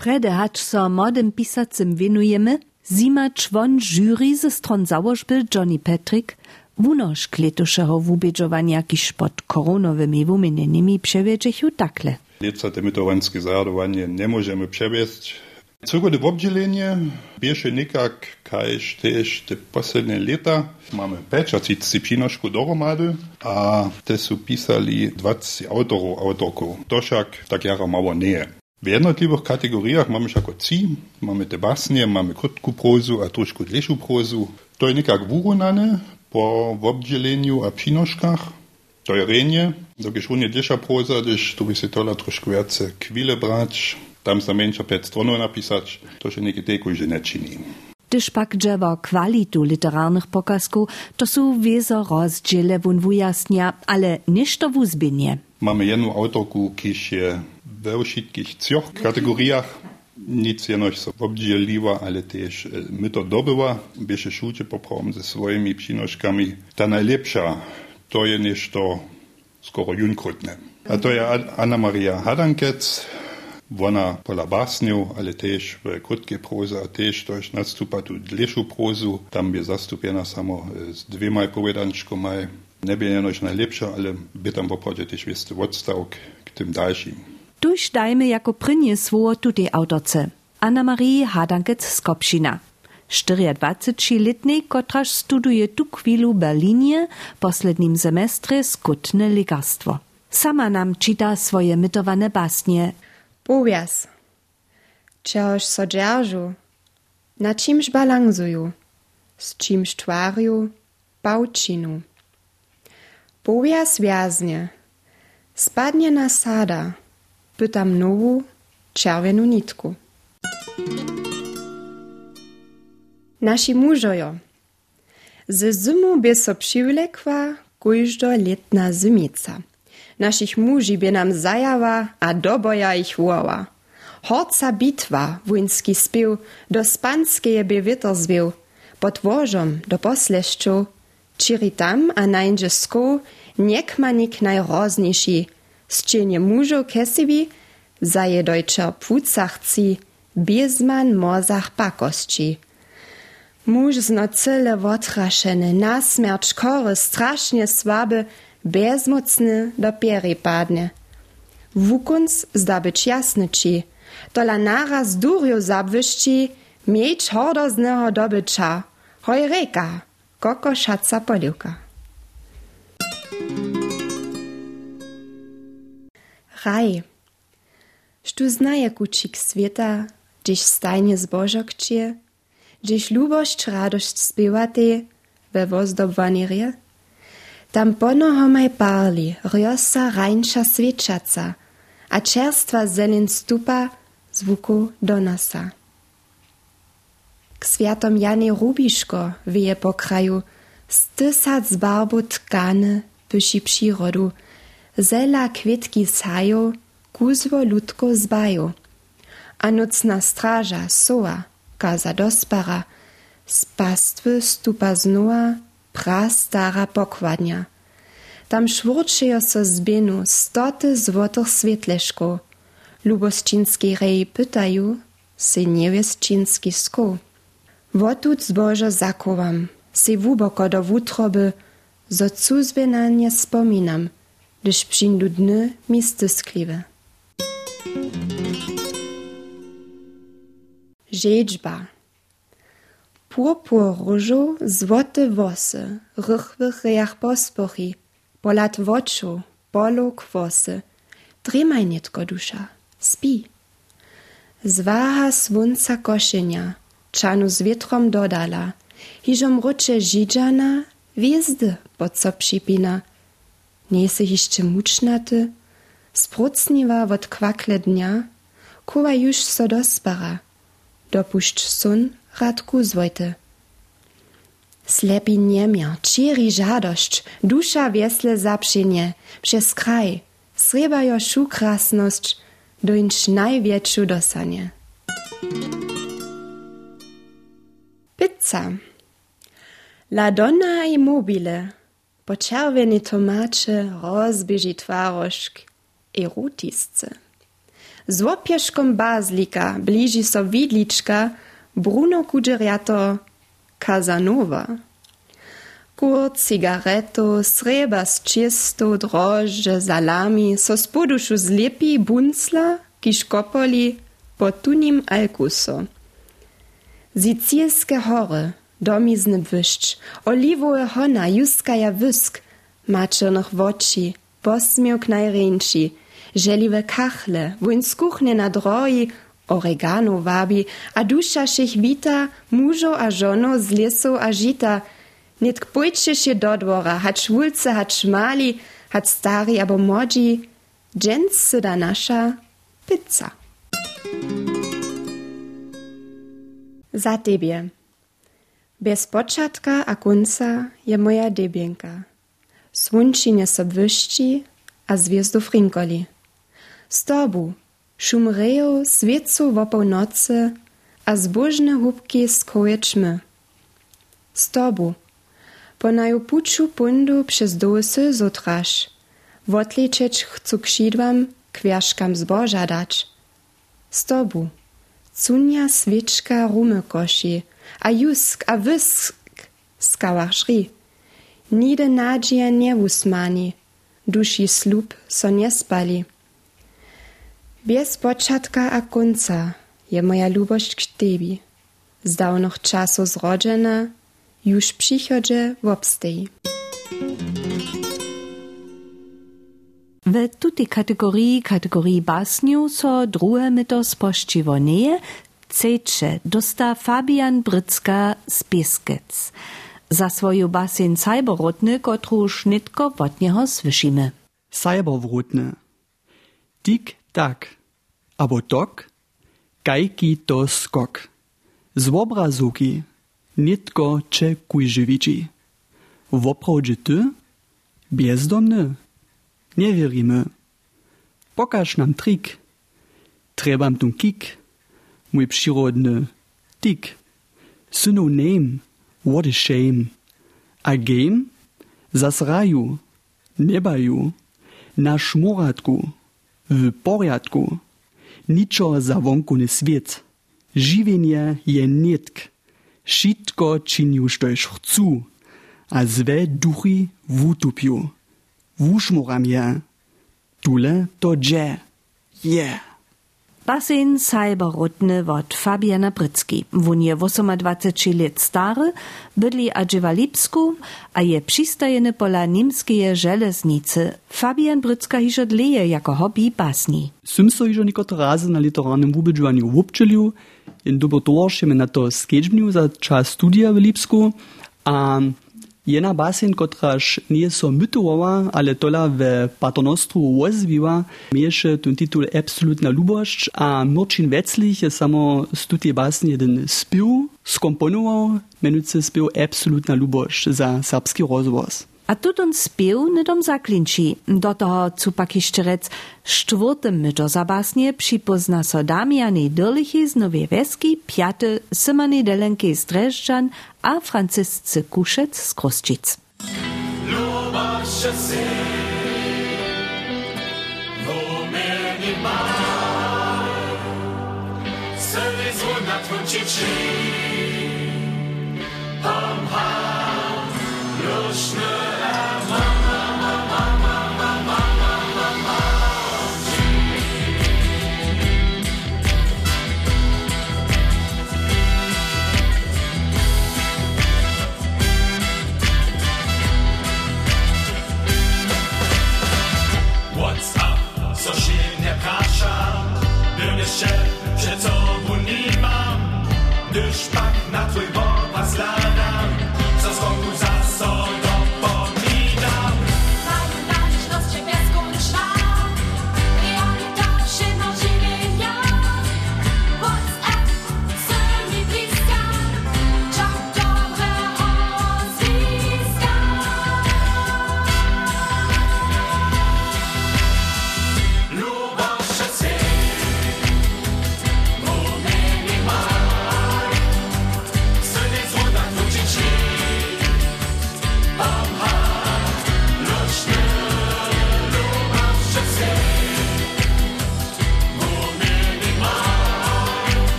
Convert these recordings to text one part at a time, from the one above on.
Prede hać so młodym pisacym winujemy, zima czwon jury ze stron założby Johnny Patrick, wunoż kletuszego wubědžovania, kiž pod koronowymi wumienienimi przewiedzechu takle. Lica te mytowanskie załadowanie nie możemy przewieźć. W obdzielenie bierze nikak, kajż też te poslednie lata mamy 5 dyscyplinoszku dohromady, a te są pisali 20 autorów, autorków. Toszak tak jara mało nie. W jednotliwych kategoriach mamy jako ci, mamy te basnie, mamy krótką prozu, a troszkę dlejszą prozu. To jest nikak wurunane po obdzieleniu a pinoszkach. To je renje, dokiż runie dlejsza proza, gdyż tu by się tola troszkę więcej kwile brać, tam za mniejsza pięć stronów napisać, to się niekiedy że nie czyni. Gdyż pak drzewo kwalitu literarnych pokazków, to są wiezo rozdziele wun wujasnia, ale niż to wuzbienie. Mamy jedną autorku, kiż je wszystkich trzech kategoriach nic jenoś so obdzieliła, ale też my to dobyła, biesze szucie poprawom ze swoimi przynoszkami. Ta najlepsza to je niż to skoro junkrutne. A to je Anna Maria Hadankec, Ona pola basniu, ale też w krótkiej proze, a też to jest nastupa tu dlejszą prozu. Tam je zastupiona samo z dwiema opowiadaczkami. Nie będzie najlepsza, ale by tam poprawdzie też jest odstawk k tym dalszym. Tuż dajmy jako prynie słowo tutej autorce. Anna-Marie Hadankec z Kopšina. 24-letnej, kotraż studuje tu chwilu Berlinie, poslednim semestre skutne lekarstwo. Sama nam czyta swoje mytowane basnie. Powias. Czegoś so dzierżu. Na czymś balansuju. Z czymś twariu. Bałczynu. Powias wiaznie. Spadnie na sada. Pytam nową, czerwieną nitku. Nasi mužojo. Z zimu by so kujždo letna zimica. Našich muži by nam zajała, a do boja ich woła. Horca bitwa, wójnski spiew, do spanskeje by wietr zwieł, pod wożom do posleszczu, čiri tam a niek ma nik najrozniejszy, z cienie mużo kesiwi, zaje dojczer płucachci, bezman morzach pakosci. Muž zno cyle wotrašeny, na smierć kory, strasznie słaby, bezmocny do piery padnie. Wukunc zda być jasny ci, tola naraz durju zabwyszci, mieć hordo z neho dobycza, hoj koko szaca poliwka. Raj. Sztu znaje kucik świata, gdzieś stajnie zbożok cie, gdzieś lubość, radość śpiewate we wozdobwani rie? Tam ponoho maj parli, riosa rańsza świeczaca, a czerstwa zelin stupa zvuku do nosa. K światom Janie Rubiszko wieje po kraju, z barbu tkany pysi przyrodu, zela kwietki sają, kuzwo ludko zbają, a nocna straża soa, kaza dospara, z pastwy stupa znua prastara pokładnia. Tam szwurczyjo so z bienu stoty złotych świetleszków. Lubosčinski rej pytają, se niewiesčinski sko. Wotut zbożo zakowam, se wuboko do wutroby, zo cuzbie na nie spominam, gdyż przyjdą dny mi. Rzeźba. Purpur różu, złote włosy, rychwych rejach pospochy, polat woczu, polu kwosy. Dremaj nitko dusza, spi. Zwaha słonca koszenia, czanu z wietrom dodala, hiżom rucze żidżana, wjezdy pod co przypina. Nie se jeszcze mucznaty, sprucniwa od kwakle dnia, kuwa już so dospara – dopušť sun radku zwojty. Slepi niemia, čiri žadošć, dusza wiesle zapšienie, przez kraj, srebajo šukrasnosť, dończ największą dosanie. Pizza. La donna immobile, po czerwene tomacze rozbieži twarożk, erotisce. Z łopieszkom bazlika bliži so widliczka Bruno Kudżeriato Casanova. Kur cigareto, sreba z čisto, droždže, salami, so spodušu zlepi buncla, kiž kopoli po tunim alkuso. Sicilskie hory, domizny wyszcz, oliwowe hona, juskaja wysk, maczernych woci, posmiok najręci, żeliwe kachle, wójn z kuchnie na drogi, oregano wabi, a dusza sich wita, mużo a żono z lesu a żita, Nitk pójdźcie się do dwora, hacz wulce, hacz mali, hacz stari abo młodzi, dżęc syda nasza pizza. Za tebie. Bez początka a końca je moja debienka. Słonczynie so wyszci, a zwiezdów rinkoli. Z tobu, szum reju, swiecu wopał nocy, a zbożne hubki skoje czmy. Z po najupuču pundu przez dosy zotraš. Wotličeć chcu kšidłam, kwiaszkam zboża dać. Z. Cunia swieczka rumy kosi, a jusk, a wysk skałach szri. Nide nadzieja nie usmani, duši slub so nie spali. Bez początka a końca je moja lubość k tebi. Z dawnych czasów już przychodzie w obstej. W tuti kategorii, kategorii basniu, so druhe myto spościwo nie, ceče dosta Fabian Brycka z Pieskec. Za swoju basen cyberrotny, kotru šnitko od niego słyszimy. Cyberwrotny. Tik tak, abo tok, kajki to skok. Z obrazuki, nitko če kujživiči. Woprawdźe ty? Bezdomny? Nie wierimy. Pokaż nam trik. Trebam tu kik. Mój przyrodny tik. Synonym. What a shame. A game? Zas raju. Nebaju. Na szmuratku. W poriadku. Niczo za wonkuny swiet. Żywienie je nitk. Wszystko czynił, štož chcú. A zwe duchy wutupiu. Wuszmuram je. Tule to dże. Yeah. Basen Sajborutny od Fabiana Brycki. Wunie wosoma 20 lat stary, bydli Adżewa Lipsku, a je przystajeny pola nimskie żeleznicy. Fabian Brycka hiż odleje jako hobby basni. Sym so hiż nikoto razy na literarnym wubydżowaniu wupczylił, in dobro towarzyszy na to skedźbnił za czas studia w Lipsku, a um, jedna basen, kotraž nie so mytovala, ale tola v patronostru ozviva, mieje ten titul Absolutna lubošč a Murčin Veclich je samo z tutie jeden spiv skomponoval, menujúce spiv Absolutna lubošč za serbský rozvoz. A tutón spiew nedom zaklinčí. Do toho cupak hiščerec štvrtym myžo zabásnie připozna so Damiany Dyrlichy z Novej Vesky, piaty Symony Delenky z Drežďan a Francisce Kušec z Kruščic. Lubaše si, Celý.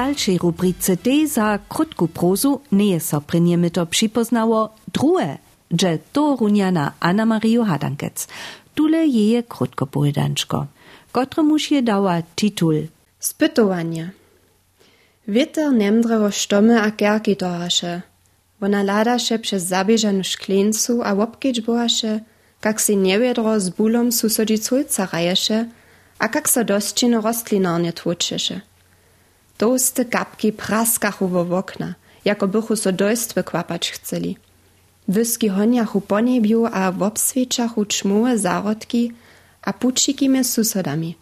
Dalszej rubrice tej za krótką prozu nie so przy niej to przypoznało drugie, że to runiana Anna Mario Hadankec. Tule jeje krótkopojedanczko, któremuż je dała tytuł Spytowanie. Wieter nemdrewo sztomy a kerki tohaše. Ona ladaše przez zabieżaną szklincu a łopkieć byłaše, kak si niewiedro z bólom susodzic hulca raješe, a kak so dościno rostlinarnie tłuczyše. Tołste kapki praskachu w okna, jako bychu so dojst wykłapać chceli. Wyski honiachu po niebiu a w obswieczachu czmułe zarodki, a pučiki mie susodami.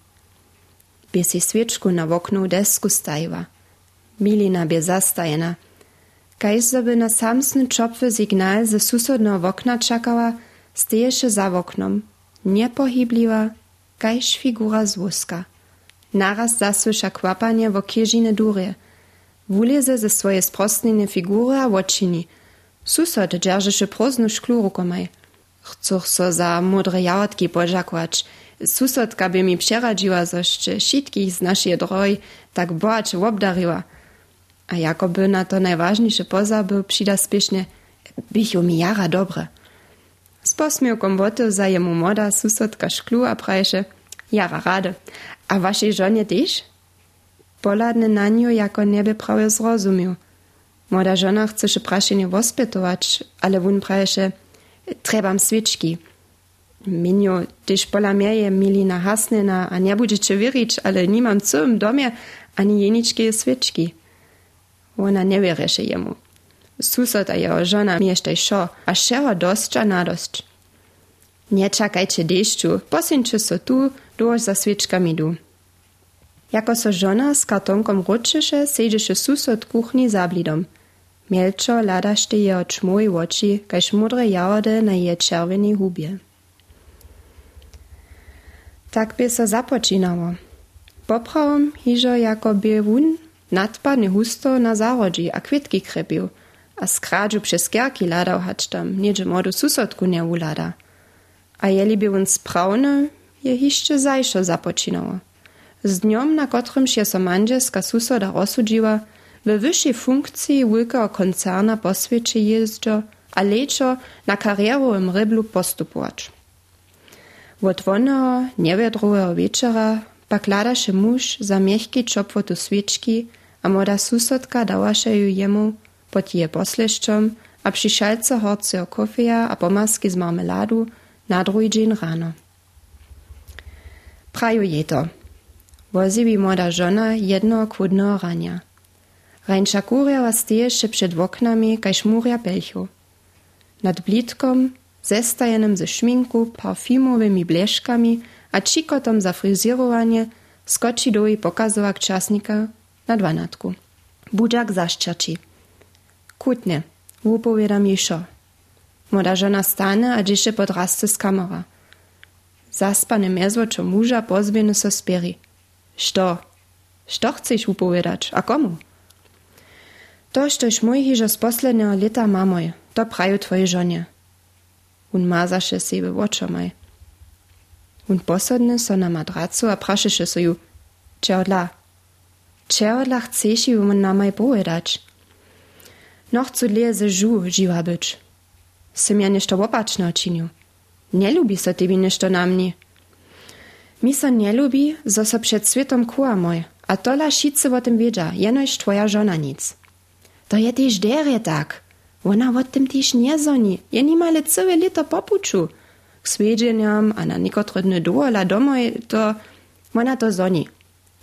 Bie si swieczku na oknu desku stajła. Milina bie zastajena. Kaž by na samsny czopwy signal ze susodnego okna czekała, steješe za oknom, niepohybliwa, kaž figura z. Naraz zasłysza kłapanie w kieżine durje. Wuleze ze swoje sprostnine figury a očini. Susod dzierżyše proznu szklu rukomaj. Chcúc so za mudre jałotki pożakłać. Susodka by mi przeradziła, zoście wszystkich z naszej droj tak bohacze obdariła. A jakoby na to najważniejsze poza był przyda spiesznie, bych mi jara dobre. Z posmiewką boty za jemu moda susodka szklu a prajsze, jara rade. A waszej żonie też? Poladny na nią jako nieby prawie zrozumiał. Moda żona chce się praszenie wospytować, ale wun prajsze, trebam świeczki. Minio, tyż pola mnie je milina hasnena, a nie będziecie wierzyć, ale nie mam co w domie, ani jeniczkie świeczki. Ona nie wierzy jemu. Susod a jeho żona miesztaj szo, a szero dostcza na dość. Nie czekajcie deszczu, posyńcie so tu, doż za świeczkami du. Jako so żona z kartonkom ruczysze, siedzisze susod kuchni za blidom. Mielczo ladašte jeho čmuj oči, kaž mudre jahody na je červenej hubie. Tak by so započinało. Poprawom hižo jako by wun nadpadne husto na zarodzi a kwitki krepił, a skradżu przez kierki ladał hać tam, niedzie modu susodku nie ulada. A jeli by wun sprawny, je zajszo započinało. Z dniom, na kotrym się so mandzieska susoda rozsudziła, we wyższej funkcji wielkiego koncerna po świecie jeździo, a leczo na karierowym ryblu postupować. Od wonego, niewiadrowego wieczora pak ladaše muž za miehki čopvotu sviečky a moda susodka dawaše ju jemu pod je posleščom a przy šalce horceho kofeja a pomasky z marmeladu na druhý dzień rano. Praju je to. Wozi bi moda żona jedno kłudnego rania. Rańcza kurjawa steješe przed oknami, kaž murja pelchu. Nad blitkom, zestajenym ze szminku, parfumowymi bleszkami a čikotom za fryzirowanie, skoči do jej pokazowak czasnika na dwanatku. Budziak zaszczerci. Kutnie, upowiadam jej szo. Moda żona stane, a dziś podraste z kamera. Zaspane mezłoczo muża pozbieny so spieri. Što? Što chcesz upowiadać? A komu? To, štož mój hižo z posledného leta mamoj, to praju twoje żonie. Un mazaše sebe očomaj. Un posodne so na madracu a prašeše so ju, če odla. Če odla chceš ju mu namaj povedać? No chcú lie ze žu živa byč. Sem ja nešto opačne očinil. Nelubi so tebi nešto na mni. Mi so nelubi, zo so przed svetom kuła moj, a tola šice o tym wiedzia, jenoś twoja żona nic. To je też derje tak. Ona o tym też nie zoni, je nimale całe lito popuczu. K swiedzenjam, a na niekotre dny dołala domoj, to ona to zoni.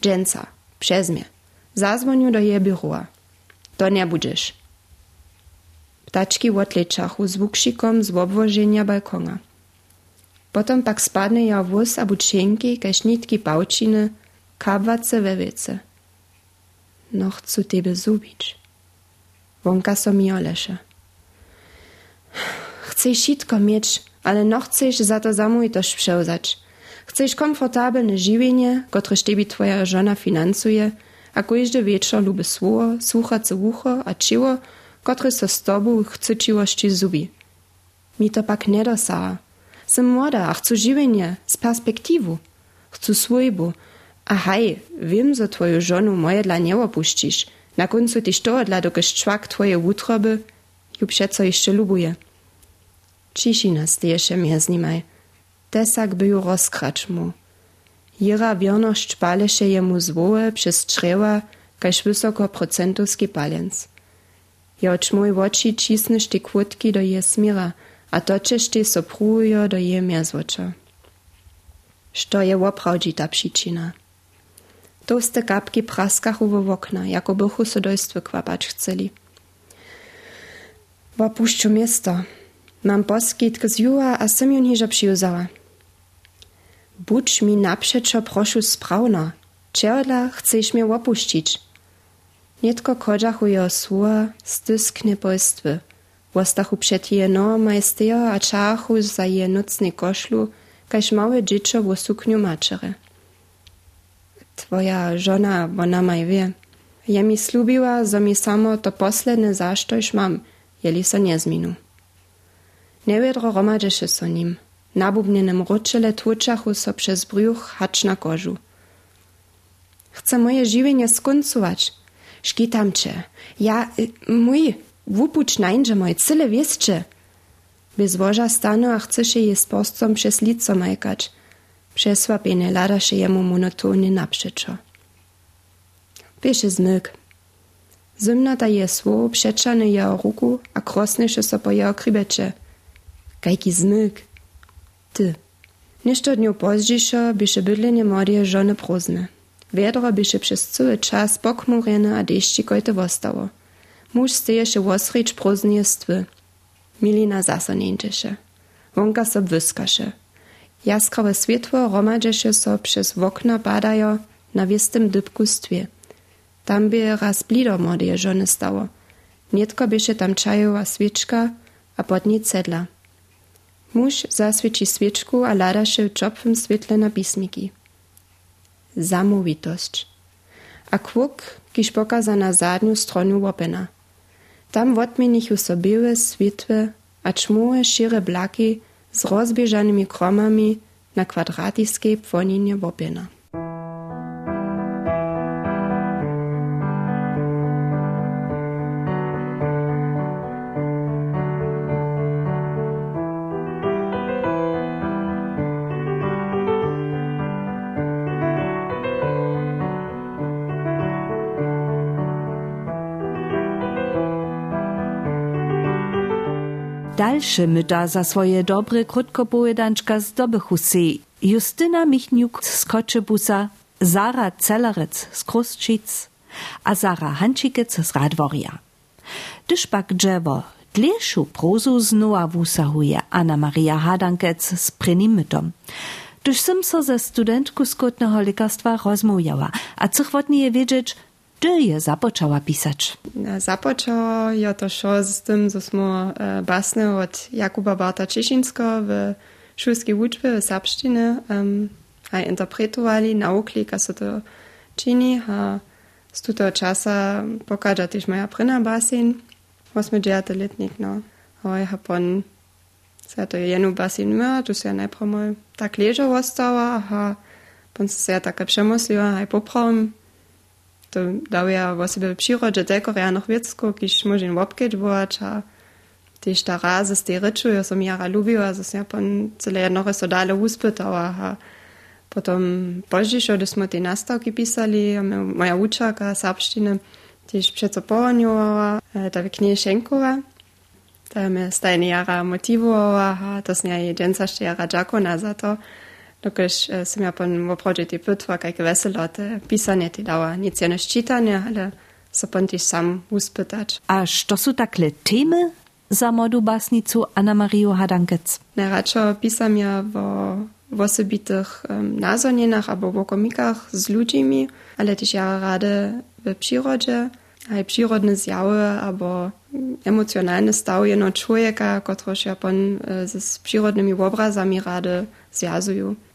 Dżęca, przez mnie. Zazwoniu do je biurua. To nie budziesz. Ptački odlečachu z vukszikom z obwożenia balkona. Potom pak spadne ja wóz a bučenki, kaž nitki pałčiny, kabwace we wiece. No tebe zubić. Wonka so mi olesze. Chcesz wszystko mieć, ale no chcesz za to zamójtość przełzać. Chcesz komfortabilne żywienie, które tebi twoja żona finansuje, a każdy wieczór lubi słowo, słuchace ucho a ciło, które so z tobą chce ciłości zubi. Mi to pak nie dosaha. Sem młoda, a chcę żywienie, z perspektywu. Chcę swojbu, A haj, wiem, że twoją żonu moje dla nie opuścisz. Na końcu tyś to dla dokaż człak twoje utroby, ju przeco jeszcze lubuje. Cišina steješe mjez nimaj. Tesak by ju rozkrać mu. Jira wierność paleše jemu zwołe przez czrewa, kaž wysoko procentowski palec. Joč mój oči cisneš ty kłódki do je smira, a točeš ty soprujo do je mjezwocza. Što je woprawdzi ta przyczyna? Toste kapki praskachu w okna, jako bychu so dojstwy kwapać chceli. W opuszczu miasto. Mam poskitk z juła, a sem ju niża przyjuzała. Budź mi naprzeczo proszu sprawna. Czerla chcesz mnie opuścić. Jeho słowa stysknie pojstwy. Wostachu przed je no majstejo a czachu za je nocny koszlu, kaž małe dziecko w sukniu maczere. Twoja żona, ona maj wie. Ja mi slubiła, że mi samo to posledne zaštož mam, jeli so nie zminu. Newiedro romadzeše so nim. Nabubnenem ručele tłuczachu so przez brzuch hacz na kożu. Chcę moje żywienie skoncować. Szkitam cię. Ja, y, mój, wupuć nańże moje cyle wieszcze. Bez woża stanu, a chcesz je z postcom przez lico majkać. Przesłapienie ladasze jemu monotonnie naprzeczo. Piesze zmyk. Zimna ta je sło przeczany jeho ruku, a krosnysze so po jeho krybecie. Kajki zmyk. Ty. Nešto dniu pozdźišo byše bydlenie młodej żony prózne. Wiedro byše przez cały czas pokmurene a deszczikojte wostało. Muž steješe wosrič próznie stwy. Milina zasa nędzieše. Wonka so wyskaše. Jaskrawe światło so przez okna badajo na wiestym dybku stwie. Tam by raz blido młodej żony stało. Nietko byše tam czajowa świeczka, a pod niej cedla. Muž zaswieci świeczku, a ladaše w czopwym świetle na pismiki. Zamówitość. A kwuk, kiż pokaza na zadniu stronu łopena. Tam wotmienichu so białe światły, a czmułe szire blaki z rozbieżanymi kromami na kwadratiskiej płoninie łopena. Dalsze myta za swoje dobre krótkopojedanczka zdobychu si Justyna Michniuk z Koczebusa, Zara Celerec z Krusčic a Zara Hančikec z Radworia. Gdyż pak drzewo dleszu prozu znowa wusahuje Anna Maria Hadankec z prynim mytom. Gdyż sem so ze studentku skutnego lekarstwa rozmujała, a cychwotnie je wiedzieć, gdy je zapoczęła pisać. Započalo je to šo s tym, że smo e, basne od Jakuba Barta Češinsko w šulskiej uczbie w serbszczyny um, a interpretowali, naukli, jak se to čini, a z tego czasu pokaża też moja pryna basin, 8 letnik, no. A ja pon se to jenu basin myła, tu se najpierw mal tak leżał ostała, a pon se ja taka przemysliła, a poprawim, to dawia o sebe w przyrodzie tylko ja noch wiecko, kiż może łapkieć byłać, a też ta razy z tej ryczu, ja som jara lubiła, że ja pon cele jedno so dalej uspytała, a potom pozdziej, gdy smo te nastawki pisali, a moja uczaka serbszczyny też przeco połoniowała, ta w knie Schenkowa, ta mnie stajnie jara motywowała, a to z niej dżęca jara dżakona za to, dokiż sam ja pon oprođe ti pytwa, kajke veselo te pisanie ti dała, nic jeno ščitanje, ale so pon ti sam uspytać. A što su takle temy za modu basnicu Anna Mario Hadankec? Najradšo pisam ja wo w osobitych um, nazonienach albo w komikach z ludźmi, ale też ja rade w przyrodzie, a przyrodne zjawy albo emocjonalny staw jeno człowieka, któryż ja pon z przyrodnymi obrazami rade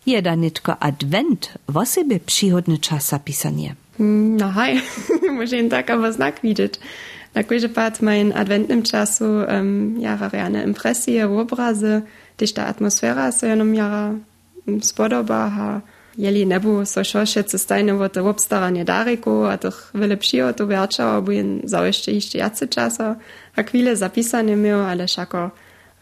zjazuju. Jeda nitko advent, wo sebe przychodny czas zapisanie. No hej, może tak aber znak widzieć. Na kojże pat mein adventnym czasu um, jara reane impresje, obrazy, też ta atmosfera so jenom jara spodoba, ha jeli nebu so šošece stajne wo te obstaranie dariku, a tych wylepsziło to wiercza, bo jen zajeszcze jeszcze jacy czasa, a chwilę zapisane miał, ale szako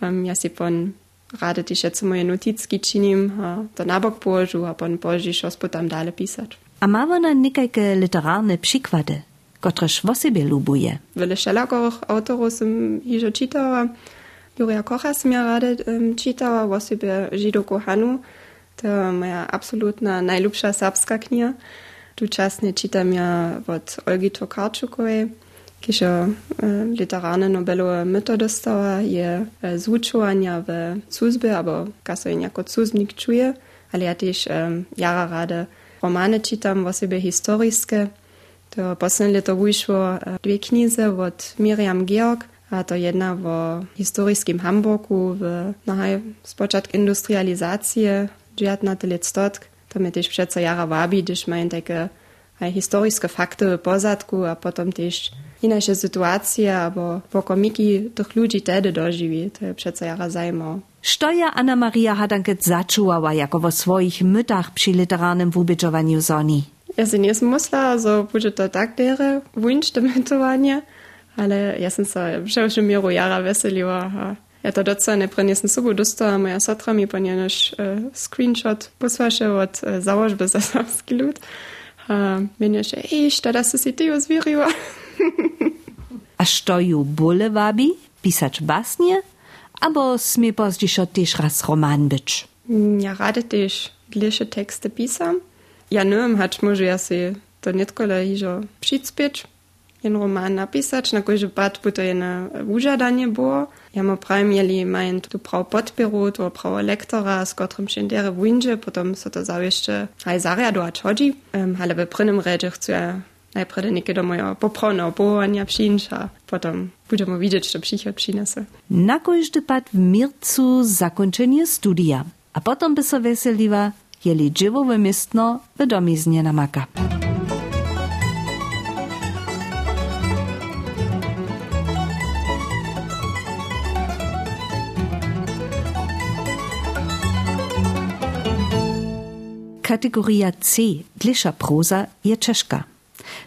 um, ja si pon rady też jetzt moje notizki činim, to nabok położył, a pon położysz tam dalej pisać. A ma ona nekajke literarne przykłady, kotreż w sobie lubuje? Wiele wszelakorych autorów som hižo čitała. Juria Kocha som ja rady um, čitała, w sobie Židu Kohanu, to moja absolutna najlubsza serbska kniha. Tu czasnie czytam ja od Olgi Tokarczukowej, kiszo e, literarne Nobelowe myto dostała, je e, z uczuwania w służbie, albo kaso jako cuznik czuje, ale ja też e, jara rady romany czytam, w sobie historyskie. To posledné leto wyszło dwie knize od Miriam Georg, a to jedna w historyskim Hamburgu, w nahaj z początku industrializacji, 19 let stotk, to mnie też przeco jara wabi, gdyż mają takie historyczne fakty w pozadku, a potem też inaczej sytuacje, albo po komiki tych ludzi wtedy dożywi, to je przeco jara zajmowało. Štoja Anna Maria Hadanket začuwała jako vo swoich mytach przy literarnym wubiczowaniu zoni. Ja si nisem myslela, so bude to tak dere, wunsch dementowanie, ale ja sam se všeobecne mieru jara veselila. A ja to docela neprenesem sobu dostala, moja sotra mi ponjenož uh, screenshot posvaše od uh, załožby za slavský ľud. Mene še, iš, tada si si ty ozvírila. A što ju bole wabi? Pisać basnie? Abo smie pozdzišo też raz roman być? Ja rady też dlhšie teksty pisam. Ja neviem, hač môžu ja si to netkole hižo přicpieť, jen román napísať, na kojže pad by to jen užadanie było. Ja mu prajem, jeli majem tu prav podpiru, tu prav lektora, s kotrym się dere wunže, potom so to zawieszcze aj zariadovať hodí. Um, ale v prvnom redzie chcú ja najprv niekedy do mojho poprawného povolania przyjść, a potom budeme widzieć, co przychod przynese. Na kojždy pad w mircu zakończenie studia, a potom by so veseliła, jeli dživowe mistno v domiznie namaka. Kategoria C, dlisza proza, je czeszka.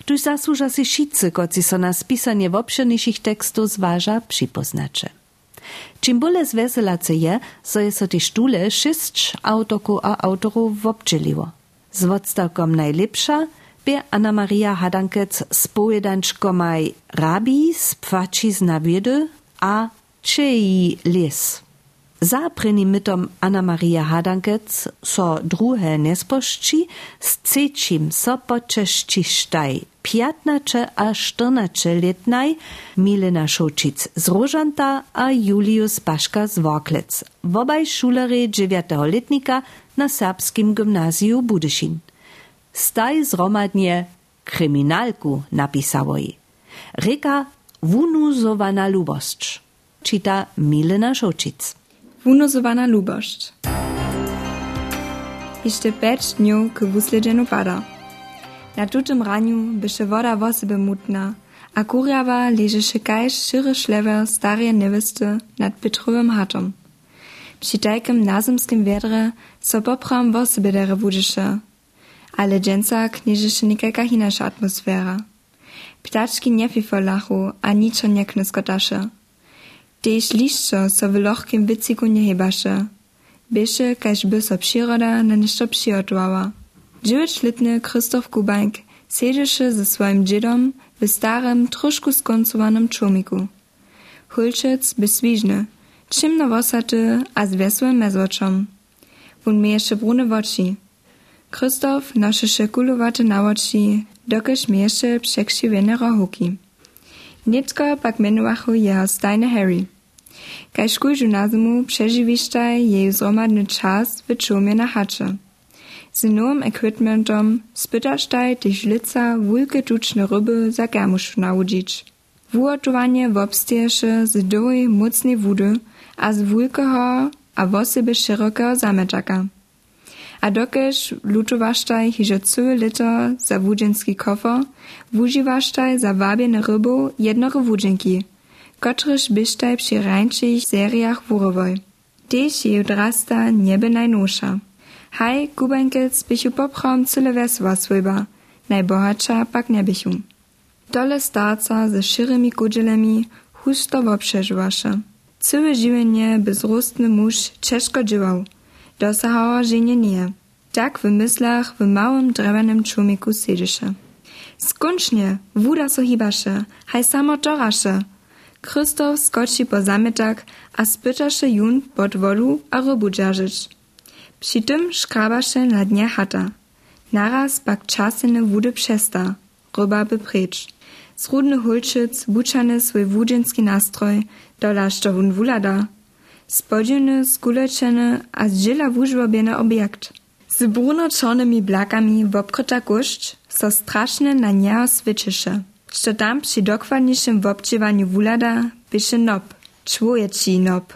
Tuż zasłuża się šicy, koci so na spisanie w obszerniejszych tekstów zważa, przypoznacze. Čim bole zveselace je, so je so te štule šest autorku a autorów wobdźeliło. Z odstawkom najlepsza by Anna Maria Hadankec z pojedančkomaj Rabi z płacizna wiedy a Czei les. Za pryni mytom Anna Maria Hadankec so druhe nespošči z cečim so počeščištaj piatnače a štrnače letnaj Milena Šočic z Rožanta a Julius Paška z Vorklec. Wobaj šulery 9. letnika na serbskim gymnazju Budyšin. Staj zromadnie kryminalku napisało jej. Reka wunuzowana lubość. Czyta Milena Šočic. Wunuzowana lubość. Jeszcze pięć dni k wusledżeniu pada. Na tutym raniu byše woda w sobie mutna, a kurjawa leżeše kajś szyry szlewer starej niewesty nad Petrowym hatom. Przy tajkim nazymskim wiedre so popram w sobie dere wudzisze, ale dżęca knieżysze nikajka inasza atmosfera. Ptaczki nie fifolachu, a niczo nie. Tež liščo so v lohkim wyciku nie hebaše. Beše, kaž by so przyroda na nešto przygotovala. Dziewięćletny Krzysztof Kubańk siedzisze ze swoim dziedom w starym, troszkę skoncowanym czomiku. Hulczyc by swiżny, ciemno wosaty, a z wesołym mezłoczom. Wun miejesze brune oczy. Krzysztof noszysze kulowate na oczy, dokeż miejesze przekrzywione rohuki. Nitko pak menuachu jeho stajne Harry. Kaj szkół nazymu przeżywisztaj jej zromadny czas w czumie na hacze. Z nowym equipmentom spytaštaj tyž lica wulke tučne ryby za germuš naučić. Wuotowanie wobstieše z dołej mocnej wody a z wulkeho a wosebe szerokeho zametaka. A dokež lutowaštaj hižo całe lito za wudzinski kofor, wužiwaštaj za wabiene rybów jednore wudzinki, kotrež byštaj przy rańczych seriach wurowoj. Tež je niebe najnosza. Haj, Gubankels bychu poprawom cyle wesoła swojba, najbohatsza pak starca ze szyrymi kudzelemi husto woprzeżywasze. Całe żywienie bezrostny muż ciężko dziełał, dosahała żenie nie. Tak w myślach w małym drewianym człowieku siedzisze. Skończnie, wuda so hibaše, haj samo toraše. Krzysztof skoczy po zamietak, a spytaše jun pod wodu a rybu dzierżyć. Przy tym szkrabaše na dnie hata. Naraz pak czasene wudy przesta, ryba by precz. Zrudny hulczyc wuczany swój wudzinski nastroj, dolaż to wun wulada. Spodziewny, skuleczeny, a zdziela wużłobieny obiekt. Z bruno-czarnymi blakami wopryta goszcz so straszne na niego swyczysze. Što tam przy dokładniejszym wobdziewaniu wulada bysze nop, człowieci nop.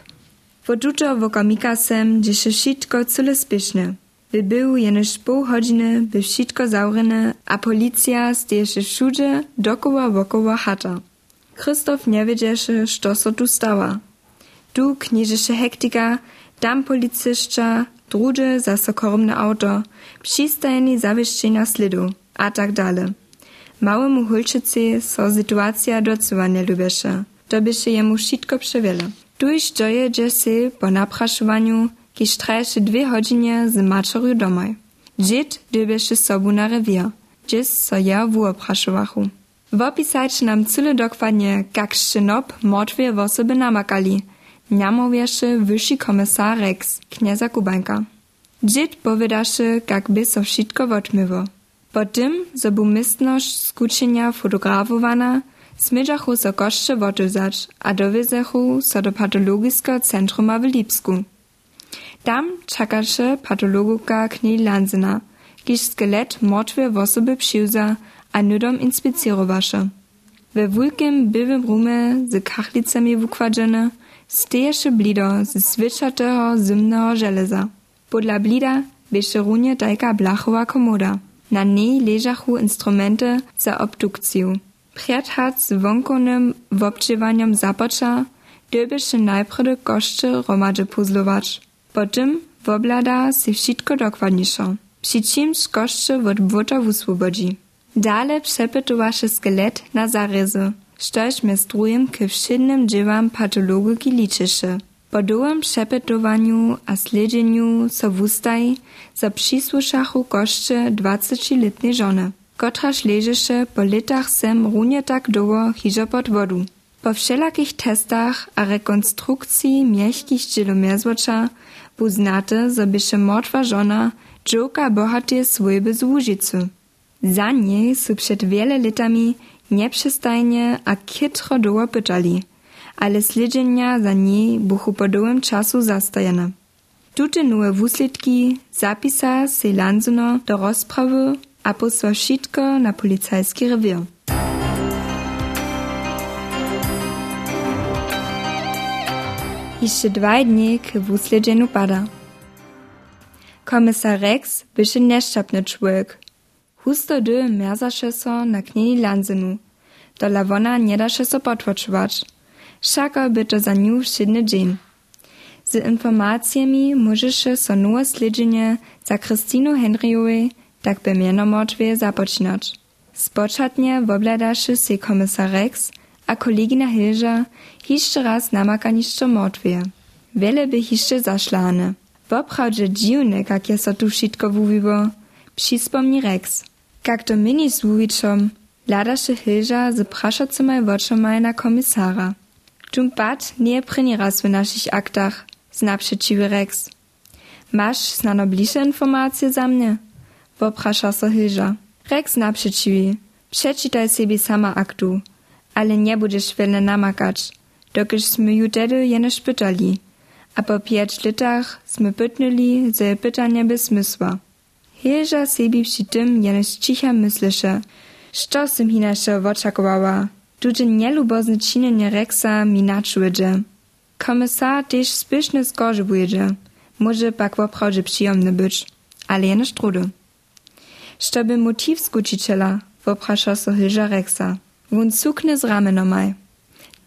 Wotuto wokomika sem, gdzie się wszystko cyle spieszne. By był jenoż pół godziny, by wszystko zaurene, a policja stieje wszędzie dokoła wokoło chata. Krzysztof nie wiedziesze, što so tu stała. Tu knieżysze hektika, tam policyszcza, drugie zaso korumne auto, przystajni zawieszczenia slidu, a tak dalej. Małemu hulczycy so sytuacja docuwa nie lubisze. To by się jemu wszystko przewiele. Tuż dojedzie się po napraszowaniu, kiż trajsze dwie godziny z maczoriu domaj. Dzied dybiesze sobu na rewier, gdzie so ja w opraszowachu. Wopisajcie nam cyle dokładnie, jak szczynop mordwie w osoby namakali – Njamowješe wyższy komisar Rex, kniaza Kubańka. Dzied powiedziaše, jak by so wszystko wotmywo. Po tym, zo bu mistność skuczenia fotografowana, smydżachu so wotuzać, a dowiedzechu so do patologiskiego centruma w Lipsku. Tam czekaše patologuka Knie Lanzyna, kiż skelet w osoby przyuza, a nudom inspicerowaše. We wulkim bywym rumie z kachlicami wukładzone, steješe blido z svičatého zimného železa. Podla blida běše runje tajka komoda. Na nej ležachu instrumente za obdukciju. Před z vonkovnym wobdźěwaniem započa, dyrbyše najpredy koszcze romadže puzlować. Potem woblada si wszystko dokładniejszo. Przy czymś koszcze od błota wuswobodzi. Dale przepytowaše skelet na zarezy štož mez drugim k všednym dźěłam patologiki liczyše. Po dołym przepytowaniu a sledźenju so wustaj, so przysłyszachu koszcze 20-letnej żony, kotraż leżysze po latach sem runie tak długo hiżo pod wodu. Po wszelakich testach a rekonstrukcji miękkich dzielomiezłocza uznate, że bysze mordwa żona dżoka bohatie swojby z Łużycy. Za niej su przed wiele latami Nieprzystajnie a kitro długo pytali, ale sledźenia za niej buchu po długim czasu zastajene. Tute nowe wuslitki zapisa se Lanzuno do rozprawy a posła wszystko na policajski rewir. Jeszcze dwa dni k wusledzeniu pada. Komisar Rex byszy nieszczapny człowiek, Husto dy merzaše so na knjeni Lanzenu. Dola wona njedaše so potvrčovač. Šako by to za všedny dzień. Z informacjami możesz so nowe sledzenje za Krystinu Henryjowej, tak by mianomotwie zapoczynać. Spoczatnie wobledaše si komisar Rex, a kolegina Hilža jeszcze raz namaka niszczo motwie. Wiele by jeszcze zaszlane. Woprawdzie dziwne, jak je so tu wszystko wuwiło, przyspomni Rex. Jak to mini z Łuwiczom, ladaše Hilža z prašacymaj wočomaj na komisara. Tum pad nie pryni raz w naszych aktach, znaprzeciwy Rex. Masz znano bliższe informacje za mnie? Poprasza so Hilža. Rex naprzeciwi. Przeczytaj sobie sama aktu, ale nie będziesz wiele namakać, dokiżśmy ju tedy jenoż pytali. A po pięć latach sme pytnuli, że pytanie bez smysła. Hilža sebi przy tym jenoż cicha myślisze, što sem hinaše očakovala. Tuže nielubozne činjenje Rexa mi načujeđe. Komisar tež spišne skožebujeđe. Może pak woprawdzie przyjemny być, ale jenoż trudy. Što by motiv skučiciela, woprasza so Hilža Rexa. Wun sukne z ramenomaj.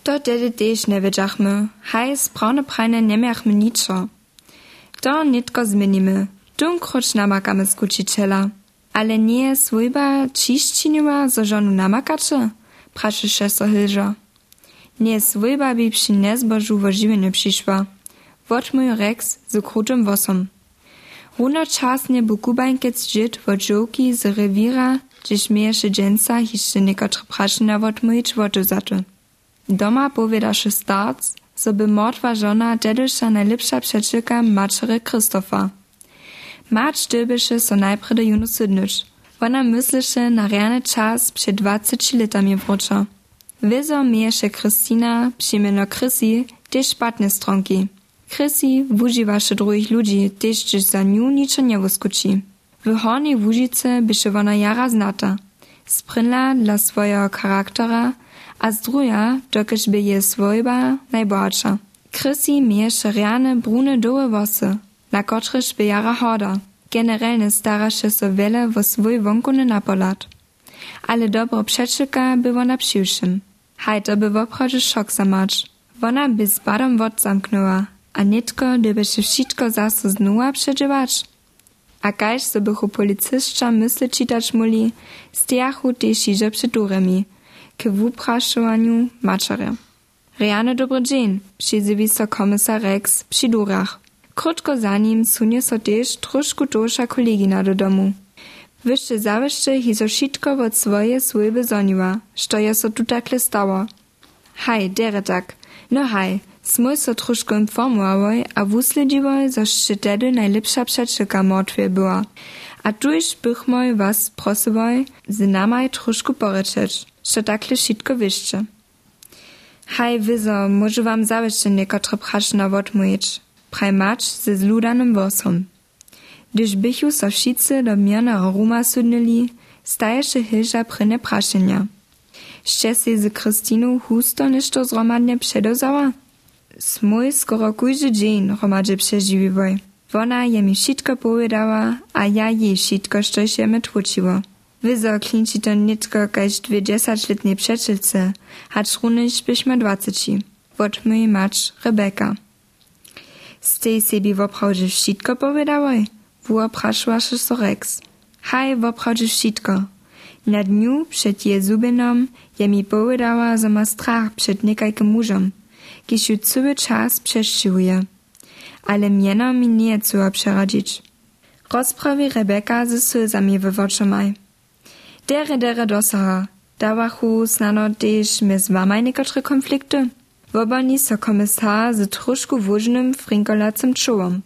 To tedy tež ne wiedziachmy, haj sprawne prajne nie miachmy niczo. To nitko zmienimy, Tung kroč namakamy z kučiteľa. Ale nie je svojba čišćinima za žonu namakače? Prašiše so Hilža. Nie svojba by przy nezbožu vo živene přišła. Vot mój Rex z krutem wosom. Runočasne bu kubańkec žit vo dżoki z rewira, gdzieś mieješe dżęca hiszcze niekotre mój czwotu zato. Doma powiedziaše starc, so by mordwa żona dżedusza najlepsza przeczylka maczere Krzysztofa. Macz dybyše so najpre do junu sydnyč. Ona mysliše na rjane čas před 20 letami wrócza. Wyzo mieješe Kristina przyjmeno Krysi, też szpatne stronki. Krysi wużywaše drugich ludzi, też gdzieś za nią niczo nie wyskuci. W hornej Łużyce byše ona jara znata. Sprynla dla swojego charaktera, a z druga, dokaż by je swojba najbogatsza. Krysi mieješe brune dołe wosy, na kotrež by jara hoda. Generalnie staraše so wiele wo swój wonkony napolat. Ale dobro przeczeka by ona przyjszym. Hajto by w szok zamacz. Ona by z badom wod zamknęła, a nitko gdyby się wszystko zaso znuła przeżywać. A kajż so bychu policystka mysli czytać muli, stiachu też iże przed duremi, k wupraszowaniu maczary. Rejane dobry dzień, przyzywi komisar Rex przy durach. Krótko za nim sunie so też troszkę dłuższa kolegina do domu. Wyższe zawyższe hizo wszystko od swoje służby zoniła, što je so tu takle stało. Haj, dere tak. No haj, smój so troszkę informowałoj, a wusledziwoj, zo szczytedy najlepsza przeczylka mordwie była. A tuż bych moj was prosywoj, z namaj troszkę poryczeć, što takle wszystko wyższe. Haj, wyzo, może wam zawyższe niekotre praszna odmówić praj mać ze zludanym wosom. Gdyż bychu so wszyscy do miernego ruma sudnili, staješe Hilža pryne prašenja. Šte si z Krystiną husto nešto zromadnie przedozała? Smój skoro kujży dzień romadze przeżywiwoj. Wona je mi wszystko powiedziała, a ja jej wszystko, što się me tłuciło. Wyzo klinci to nitko kaž dwie dziesięcioletnie przeczylce, hacz runyś byśmy dwacyci. Wot mój macz Rebeka. Stej sebi woprawdźe wszystko powiedziałoj? Wuopraszłaše so Rex. Haj, woprawdźe wszystko. Na dniu przed je zubenom je mi powiedziała, że ma strach przed niekajkim mużem, kiż ju cały czas przeszczywuje. Ale mieno mi nie co przeradzić. Rozprawi Rebeka ze sylzami we oczomaj. Dere dere dosaha, dawachu snano też my z wamaj niekotre konflikty. Wobani so komisar z trošku wóżnym frinkolacym czułom.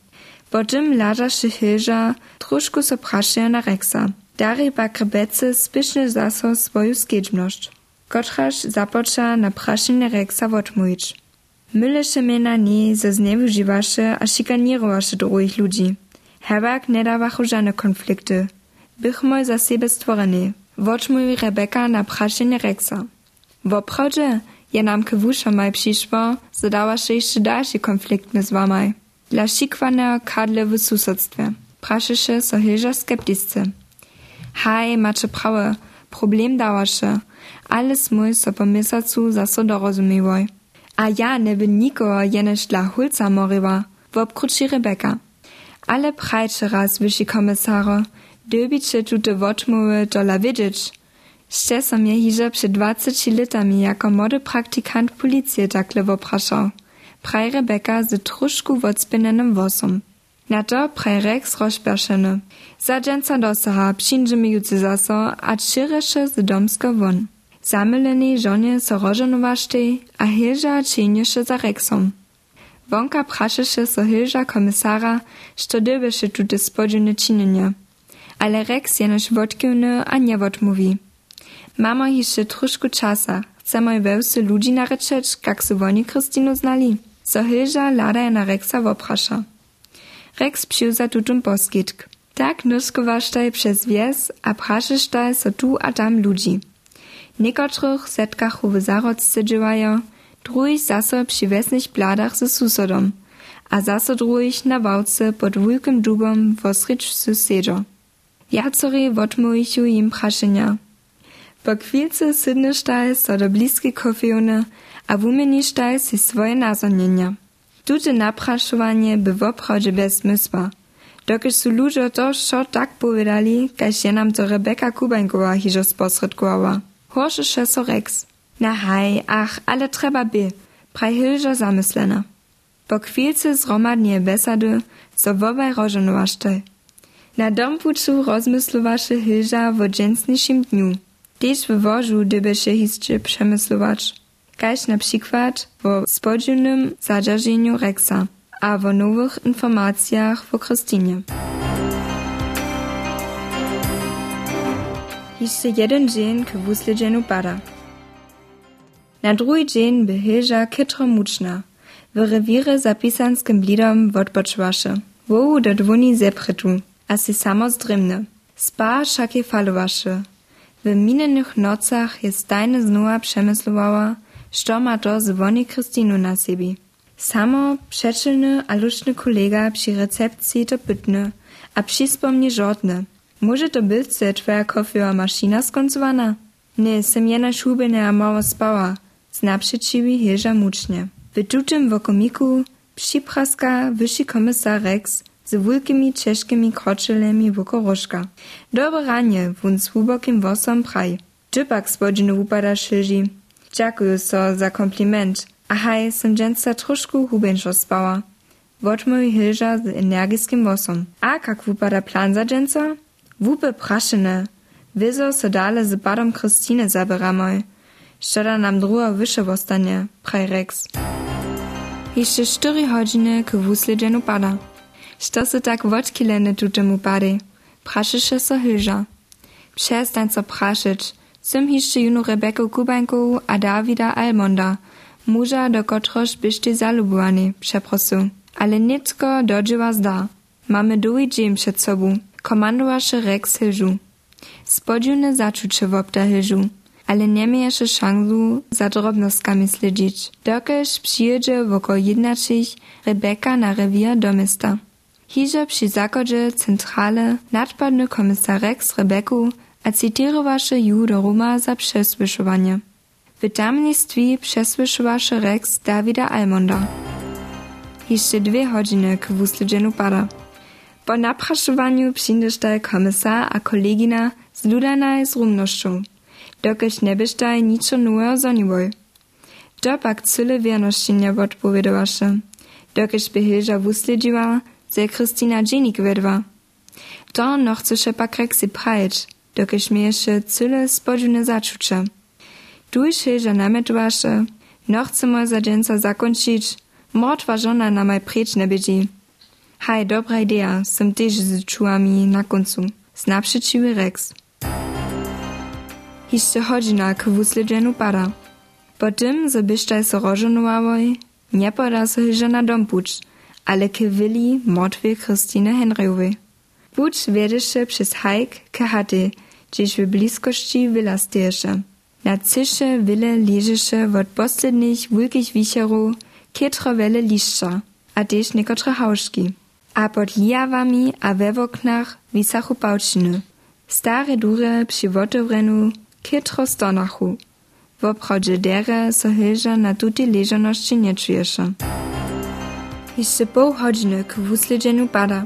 Potem ladaše Hilža trošku so prašeja na Rexa. Dari pak rebece spišne zaso svoju skedźbność. Kotraž započa na prašenje Rexa odmówić. Myleše mena nie ze zneużywaše a šikanirowaše drugich ludzi. Herbak nie dawachu żadne konflikty. Bychmoj za siebie stworeni. Odmówi Rebeka na prašenje Rexa. Woprawdzie je nam k wušamaj přišło, zadawaše jeszcze dalszy konflikt z wamaj. Dla šikvaného kadle w susedstwie. Prašeše so Hilža skeptisce. Haj, macie prawe, problem dawaše, ale smój so po misacu zaso dorozumiewoj. A ja nie by nikogo jenež dla hulca moriła, w obkruci Rebeka. Ale prajče raz, wyši komisaro, dobicie tute wotmowy dola wiedzieć, Šte som je hižo před 20 letami jako mody praktikant policie takle wopraszał. Praj Rebeka z trošku wodspinnenym wosom. Na to praj Rex rozperszeny. Zadżęca dosaha jucy zaso, a czyresze z domsko won. Zamyleni żonie so rożenowaštej, a Hilža czynieše za Rexom. Wonka praszeše so Hilža komisara, što dybeše tute spodziny czynienia. Ale Rex jenoś wodkiwny, a nie wodmówi. Mamo jeszcze troszkę czasa. Chcemy wełsy ludzi nareczeć, jak se woni Krystinu znali. So Hilža lada na Rexa woprasza. Rex psił za tutun poskitk. Tak nuskowaštaj przez wies, a praszesztaj so tu a tam ludzi. Niekotrych setkachu w zarodce dziewają, druhich zaso przy wesnych bladach ze susodom, a zaso druhich na wałce pod wulkim dubom wosrycz susedzo. Jacori wotmuichu im praszenia. Po chwilce sydnyštaj so do bliskiej kofeony, a wumeništaj si swoje nazonienia. Tute napraszowanie by w obchodzie bez mysła. Dokiż su ludzie to šo tak powiedzieli, kaž je nam to Rebeka Kubańkowa hižo sposredkowała. Horsze so reks. Na haj, ach, ale trzeba by. Praj hilžo zamyslena. Po chwilce zromadnie besady, so wobaj rożenowašte. Na dompuču rozmyslowaše hilža wo dżęsniejszym dniu. Tež w wożu dybeše hisće przemyslować. Kaž na przykład wo spodziewnnym zadżarzeniu reksa, a wo nowych informacjach wo Krystynie. Jeszcze jeden dzień k wusledzeniu pada. Na drugi dzień by hilža kytro mučna. W rewirze zapisanskim blidom wodpoczwaše. Wołu do dwuni zepretu, a si samo. Spa szakie falowaše. W minionych nocach je stajne znowa przemyslowała, što ma to z woni na sebi. Samo przeczylny a luczny kolega przy recepcji to pytny, a przyspomni żodne. Może to być twoja kofiowa maszyna skoncowana? Nie, sem jena szubene a mało spała, znaprzeciwi hilża mucznie. W tutym wokomiku przypraska wyższy komisar Rex z wielkimi ciężkimi kroczylemi woko rożka. Dobre ranie, wun z łubokim wosom praj. Dżypak spodziny upada szyży. Dziękuję so za kompliment, a haj, sem dżęca troszkę hubenšo spała. Wotmoj hilża z energiskim wosom. A kak wupada plan za dżęca? Wupy praszyne. Wyzo so dale z badom Krystine zabieramoj. Szczera nam druga wyższe wostanie, praj Rex. Jeszcze 4 godziny k wusledzeniu pada. Što se tak wodkilene tutemu pady? Praszysze so hilża. Przestań so praszyć. Sym jeszcze junu Rebekę Kubańku a Almonda, muża do kotroż byście zalubowani, przeprosu. Ale nitko dodziewa zda. Mamy długi dzień przed sobą. Komandowasze Rex hilżu. Spodziewne zaczucie hilżu ale nie szansu za drobnostkami sledzić. Dokeż przyjedzie woko jednačich Rebeka na rewier do. Hiže przy zakodzie centrale nadpadny komisar Rex Rebeku a citirowaše ju do Roma za przesłyszowanie. W tamnictwie przesłyszowaše Rex Davida Almonda. Jeszcze dwie godziny k wusledzeniu pada. Po napraszowaniu przyjdziesz komisar a kolegina z ludana z rumnością dokež nebyštaj ničo nowego zoniboj. To pak cyle wierności nie by że Kristina dżenik wedła. To no chceše pak reksy prajeć, dokež mieješe cyle spodziewne zaczucze. Tuż Hilža nametowaše, no chcemo za dżęca zakończyć, mrotwa żona na maj precz nie bydzi. Haj, dobra idea, sem też z czułami na końcu. Znaprzeciwy Rex. Hišće hodžina k wusledzeniu pada. Po tym, zo byštaj so rożonowałoj, nie poda so hyža na dom puč, ale ke wili mordwie Christine Henryowej. Puč wiedeše przez hajk ke chaty, gdzieś w bliskości wila stieše. Na cysze wile leżeše od poslednich wielkich wicherów kietro wele liszcza, a też niekotre hauszki. A pod lijawami a we oknach wisachu pałczyny. Stare dure przy wotowrenu Kietro stonachu. W obchodzie dere so na tuti leżoności nie czujesz. Jeszcze pół godziny k wusledzeniu pada.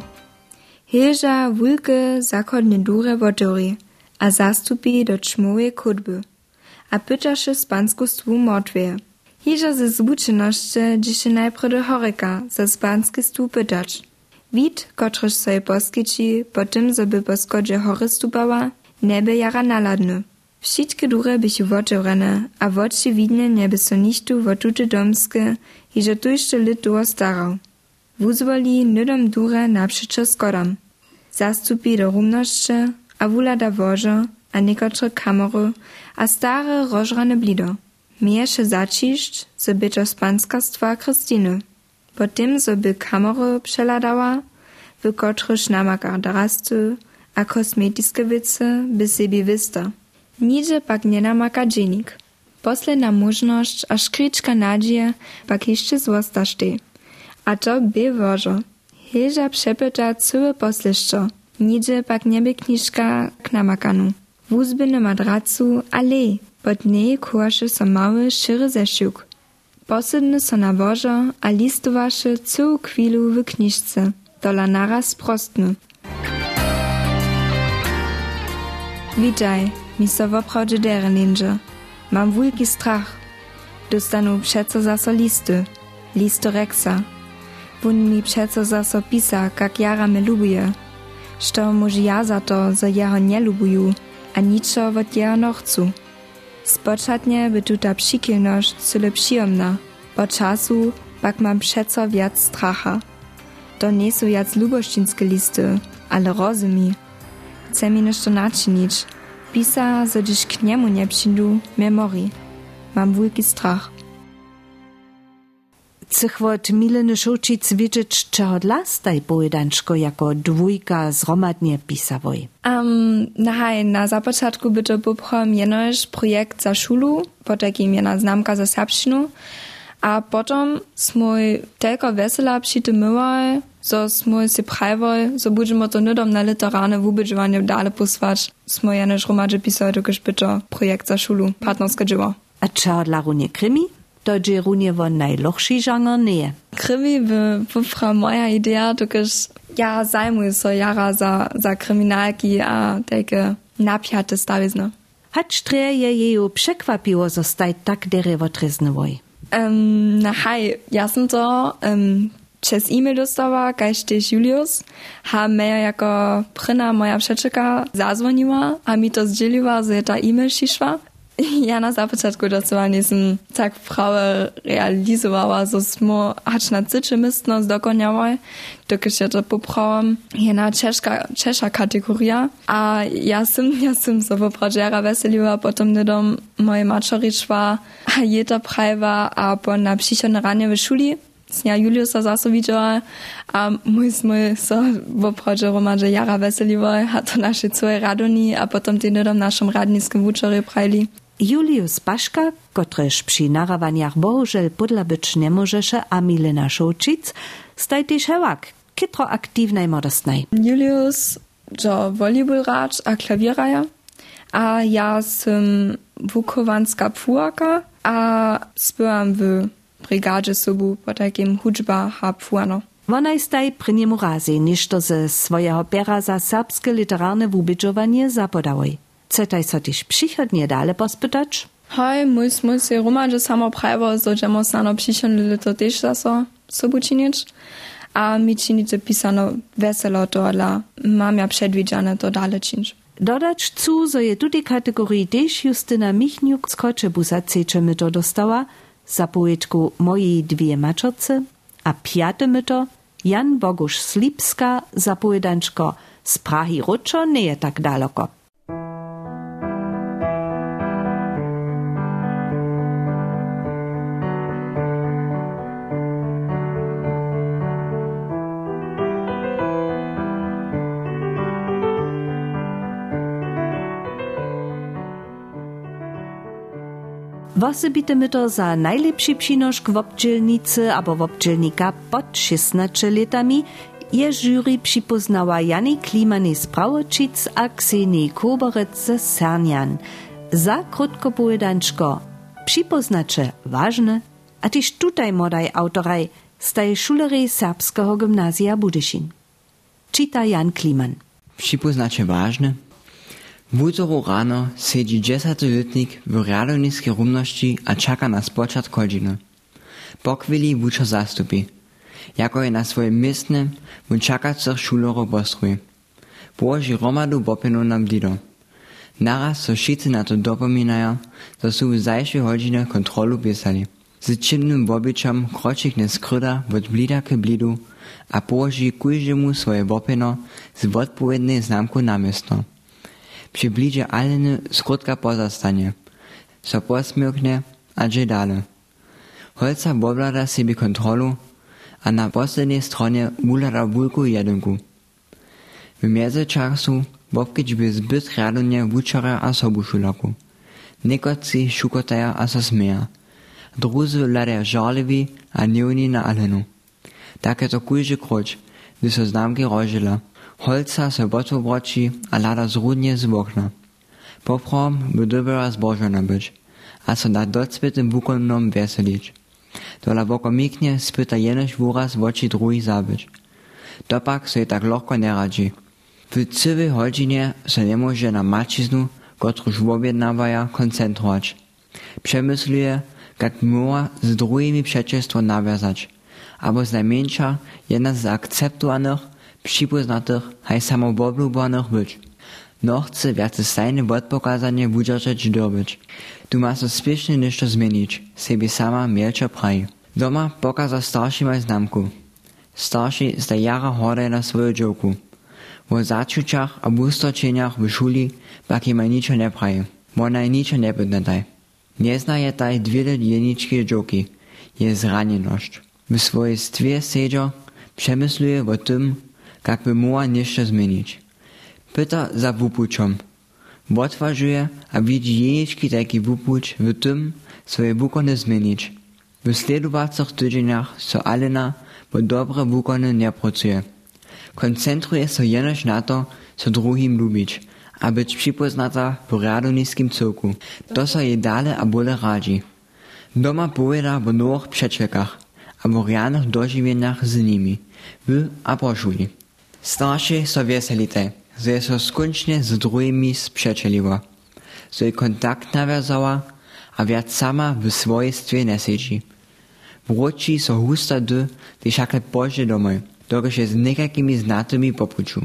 Hilża wulke zachodnie dure wodory, a zastupi do czmowej kudby. A pytasze spansku stwu mordwie. Hilża ze zbučenosti dziś najpierw do horeka za spanski stwu pytać. Wid, kotryż sobie poskici, po tym, żeby po skodzie hory stupała, nebe jara naladny. Wšitke dure bychu wotewrene, a woči widne nieby so nichtu wotute domske, hižo tu jeszcze lit duo starał. Wuzwoli nydom dure naprzeczo skodam. Zastupi do rumnošće, a wulada wożo, a niekotre kamery, a stare rożrane blido. Mieješe začišć, so by to spanskarstwa Krystiny. Potem so by kamery przeladała, w kotryż namaka darasty, a kosmetiske wice by sebi wista. Nigdzie pak nie namaka dżenik. Posledna możność, a szkriczka nadzieje pak jeszcze złostašte. A to by wożo. Hilża przepyta całe posliszczo. Nigdzie pak nie by kniżka k namakanu. Wuzbyny madracu, ale pod niej kułaszy so mały, szyry zeszuk. Posydny so na wożo, a listowaszy całą chwilu w kniżce. dola naraz prostny. Witaj, mi so woprawdzie dere ninja. Mam wielki strach. Dostanu przeco zaso listy, listo Rexa. Wun mi przeco zaso pisa, kak jara me lubuje. Što może ja za to, nie lubuju, a niczo wot jeho nochcu. Spočatnie by tu ta przykielność cyle przyjemna, po czasu pak mam przeco wiac stracha. To nie są jac luboszczyńskie listy, ale rozumi. Chce mi nešto. Pisa, że dziś k niemu nie przyjdu, memori. Mam wielki strach. Chcech wot Mileny Šočic wiedzieć, czego dla staj pojedanczko jako dwójka zromadnie pisawoj. Um, nahaj, na započatku by to poprom jenož projekt za šulu, potakim jena znamka za serbščinu, a potom smoj telko vesela przy tym myłaj, so smoj si prajwoj, so budžemo to nudom na literarne wubidžovanie dale posvać, smoj jenož romadže pisał, dokiż by to projekt za šulu, partnerska dzieło. A czego dla runie krymi? To dże runie won najlochszy żanger nie. Krimi by popra moja idea, dokiż ja zajmuję so jara za, za kryminalki a takie napiate stawizny. Hać treje jeju przekwapiło zostać tak derewotryznywoj. Um, na haj, ja sam to um, przez e-mail dostała, też Julius, ha mnie jako pryna moja przeczeka zadzwoniła, a mi to zdzieliła, że ta e-mail šišła. Ja na započatku docela nisem tak prawe realizowała, że smo hacz na cyczy mystno dokonjałoj, dokiż ja to poprałam. Jedna czeszka, czesza kategoria, a ja sam, ja sam so popradziera weseliła, potom nedom moje maczoriczwa, a jeta prajwa, a po na psychone ranie w szuli, Snia Juliusa zaso widziała, a smój so w obchodzie romadze jara weseliwoj, a to całe radoni, a potom ty nedom naszym radniskim wuczory prajli. Julius Baszka, kotreż przy narawaniach bohužel podla być nie możeše, a Milena Šočic, staj też hewak, kitro aktywnej modostnej. Julius, że volleyball racz, a klawieraja, a ja sam wukowanska pfuaka, a spyłam w brygadzie sobu po takim hudżba ha pfuano. Wonaj staj przy niemu razy, niż to ze swojego pera za serbskie literarne wubidżowanie zapodałoj. Chcete so też przychodnie dalej pospytać? Hej, mój się ruma, że samo prawo, że możemy stano przychodnie lito też zaso sobu czynić. A mi czynicie pisano weselo to, ale mam ja przedwidziane to dalej czynić. Dodać cu, że je tutaj kategorii też Justyna Michniuk z Koczebusa cecze my to dostała, za poetku mojej dwie maczorce, a piate my to Jan Bogusz Slipska za pojedanczko z Prahi Ruczo nie je tak daleko. Wosebite my to za najlepszy przynoszk w obdzielnicy albo w pod 16 latami je jury przypoznała Jany Klimany z Prawočic a Ksenii Koborec ze Sernian. Za krótko pojedanczko przypoznacze ważne, a też tutaj modaj autoraj staje szulery serbskiego gimnazja Budyszin. Czyta Jan Kliman. Przypoznacie ważne? W útoru ráno sedí 10-letník v riadovníckej rumnosti a čaká na spočat hodiny. Po chvíli vučo zastupí. Jako je na svoje miestne, mu čakacích šulorov postruje. Položí romadu bopenu na blido. Naraz so šici na to dopomínajú, že sú v zajšej hodine kontrolu písali. S činným obyčom kročikne skryda od blida k blidu a položí kujžemu svoje bopeno z odpovednej známku na miestno. približe Alenă scurtă poza stane. Să posmârcne agedale. Holca boblada sebi kontrolu, a na poslednej stronie bulara bulku jedynku. V międzyczasu Bobkić by zbyt radonie wuczora a sobu szulaku. Nekoci szukotaja a sa smeja. Druzy ladaja żalewi, a nieuni na Alenu. Takie to kujży kroć, gdy so znamki rożyla. Holca se botobroči a lada zrudnie z okna. Poprom by dobra zbożona być, a so da docpytym wukonnom weselić. Dola wokomiknie spyta jenoś wuraz w oči druhý zabyć. to pak so je tak lohko neradzi. W cywej hodzinie so nie może na maciznu, kotruż objednawaja, koncentrować. Przemysluje, jak mogła z drugimi przeczestwo nawiązać, albo z najmniejsza jedna z akceptowanych, przypoznatych, haj samoboblubanych być. No chce więcej stajne odpokazanie wudržeć dobyć. Tu ma so spiesznie nešto zmienić, sobie sama mielczo praji. Doma pokaza staršima znamku. Starši sta jara horde na svoju džovku. V začučach a bustočenjach v šuli pak ima ničo ne praji. Ona je ničo ne podnetaj. Nie zna je taj dvile jeničke džovki. Je zranjenosť. W swojej stwie sedzo przemysluje o tym, jak by mogła nešto zmienić. Pyta za wupuczom. Odważuje, a widzi jeniczki taki wupucz w swoje wukony zmienić. W sledowacych tydzieniach so Alena bo dobre wukony nie pracuje. Koncentruje się jenoż na to, co drugim lubić, a być przypoznata w radoniskim cyrku. To so jej dale a bole radzi. Doma powiada o nowych przeczekach, a o realnych dożywieniach z nimi, w a po szuli. Starszy so wieselite, że so skończnie z drugimi sprzeczeliła, że kontakt nawiązała, a wiat sama w swojstwie nie siedzi. Wróci so husta dy, gdy szakle pożdzie domoj, dokąd je z niekakimi znatymi popuczu.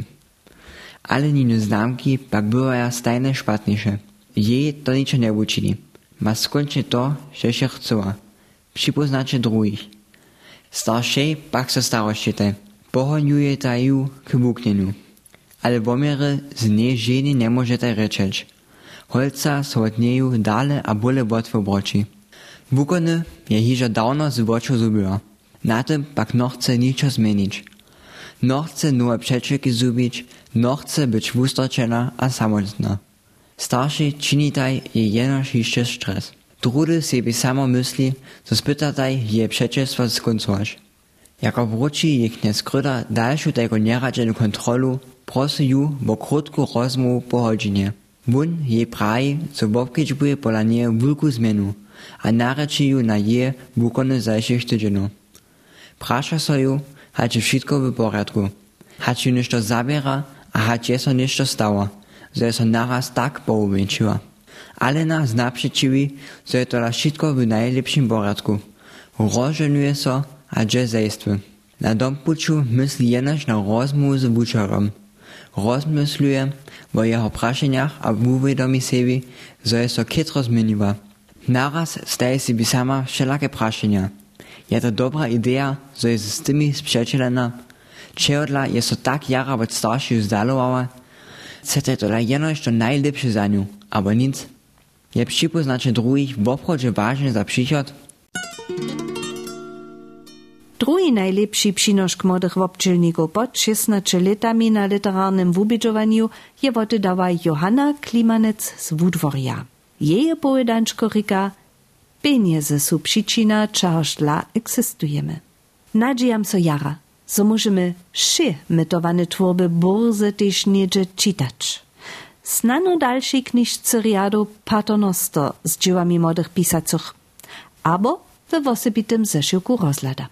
Ale nino znamki pak bywaja stajne szpatniejsze. Jej to niczo nie uczyli. Ma skończnie to, że się chcała. Przypoznacie drugich. Starszej pak so starościte. Pohoniuje taju k wuknieniu. Ale womiry z niej żeni nie możete reczeć. Holca so od nieju dale a bole łatwo broci. Wukony je hižo dawno z oczu zubiła. Na tym pak no chce niczo zmienić. No chce nowe przeczeki zubić, no chce być wustoczena a samotna. Starszy činitaj je jenoż jeszcze stres. Drudy sobie samo myśli, co spytataj je przeczestwo skoncować. Jako wróci jiknie skryda dalšu tego nieradźenu kontrolu, prosi ju bo krótku rozmów po godzinie. Bun jej praji, co bobkićbuje pola niej wielką zmienu, a nareči ju na jej wukony zajszych tydzienów. Prasza soju, hacie wszystko w porządku. Hacie niszto zabiera, a hacie so niszto stało, że so naraz tak pouwięciła. Alena zna przeciwi, że to wszystko w najlepszym porządku. Rożenuje so, Acest Na Dompuću myśli jenoż na rozmów z Vučarom. Rozmysluje o jeho prašenjach a uvedomi sebi, zo je so kitro zmeniva. Naraz staje sebi sama všelake prašenja. Je to dobra ideja, zo je s temi spšečelena, čeodla je so tak jara od starših zdalovala, se to je tola jenož to najlepše za njo, abo nic. Je pripoznače drugih v obhodže važne za prihod. thank you Drugi najlepszy przynoszk młodych wobczylników pod 16 latami na literarnym wubidżowaniu je wodydała Johanna Klimanec z Wudworja. Jej pojedanczko ryka Pieniądze są przyczyna, czegoż dla. Nadziejam so jara, so możemy wszy mytowane twórby burze też niedzie czytać. Snano dalszej kniżce riadu paternosto z dziełami młodych pisacych, albo we osobitym zeszyłku rozlada.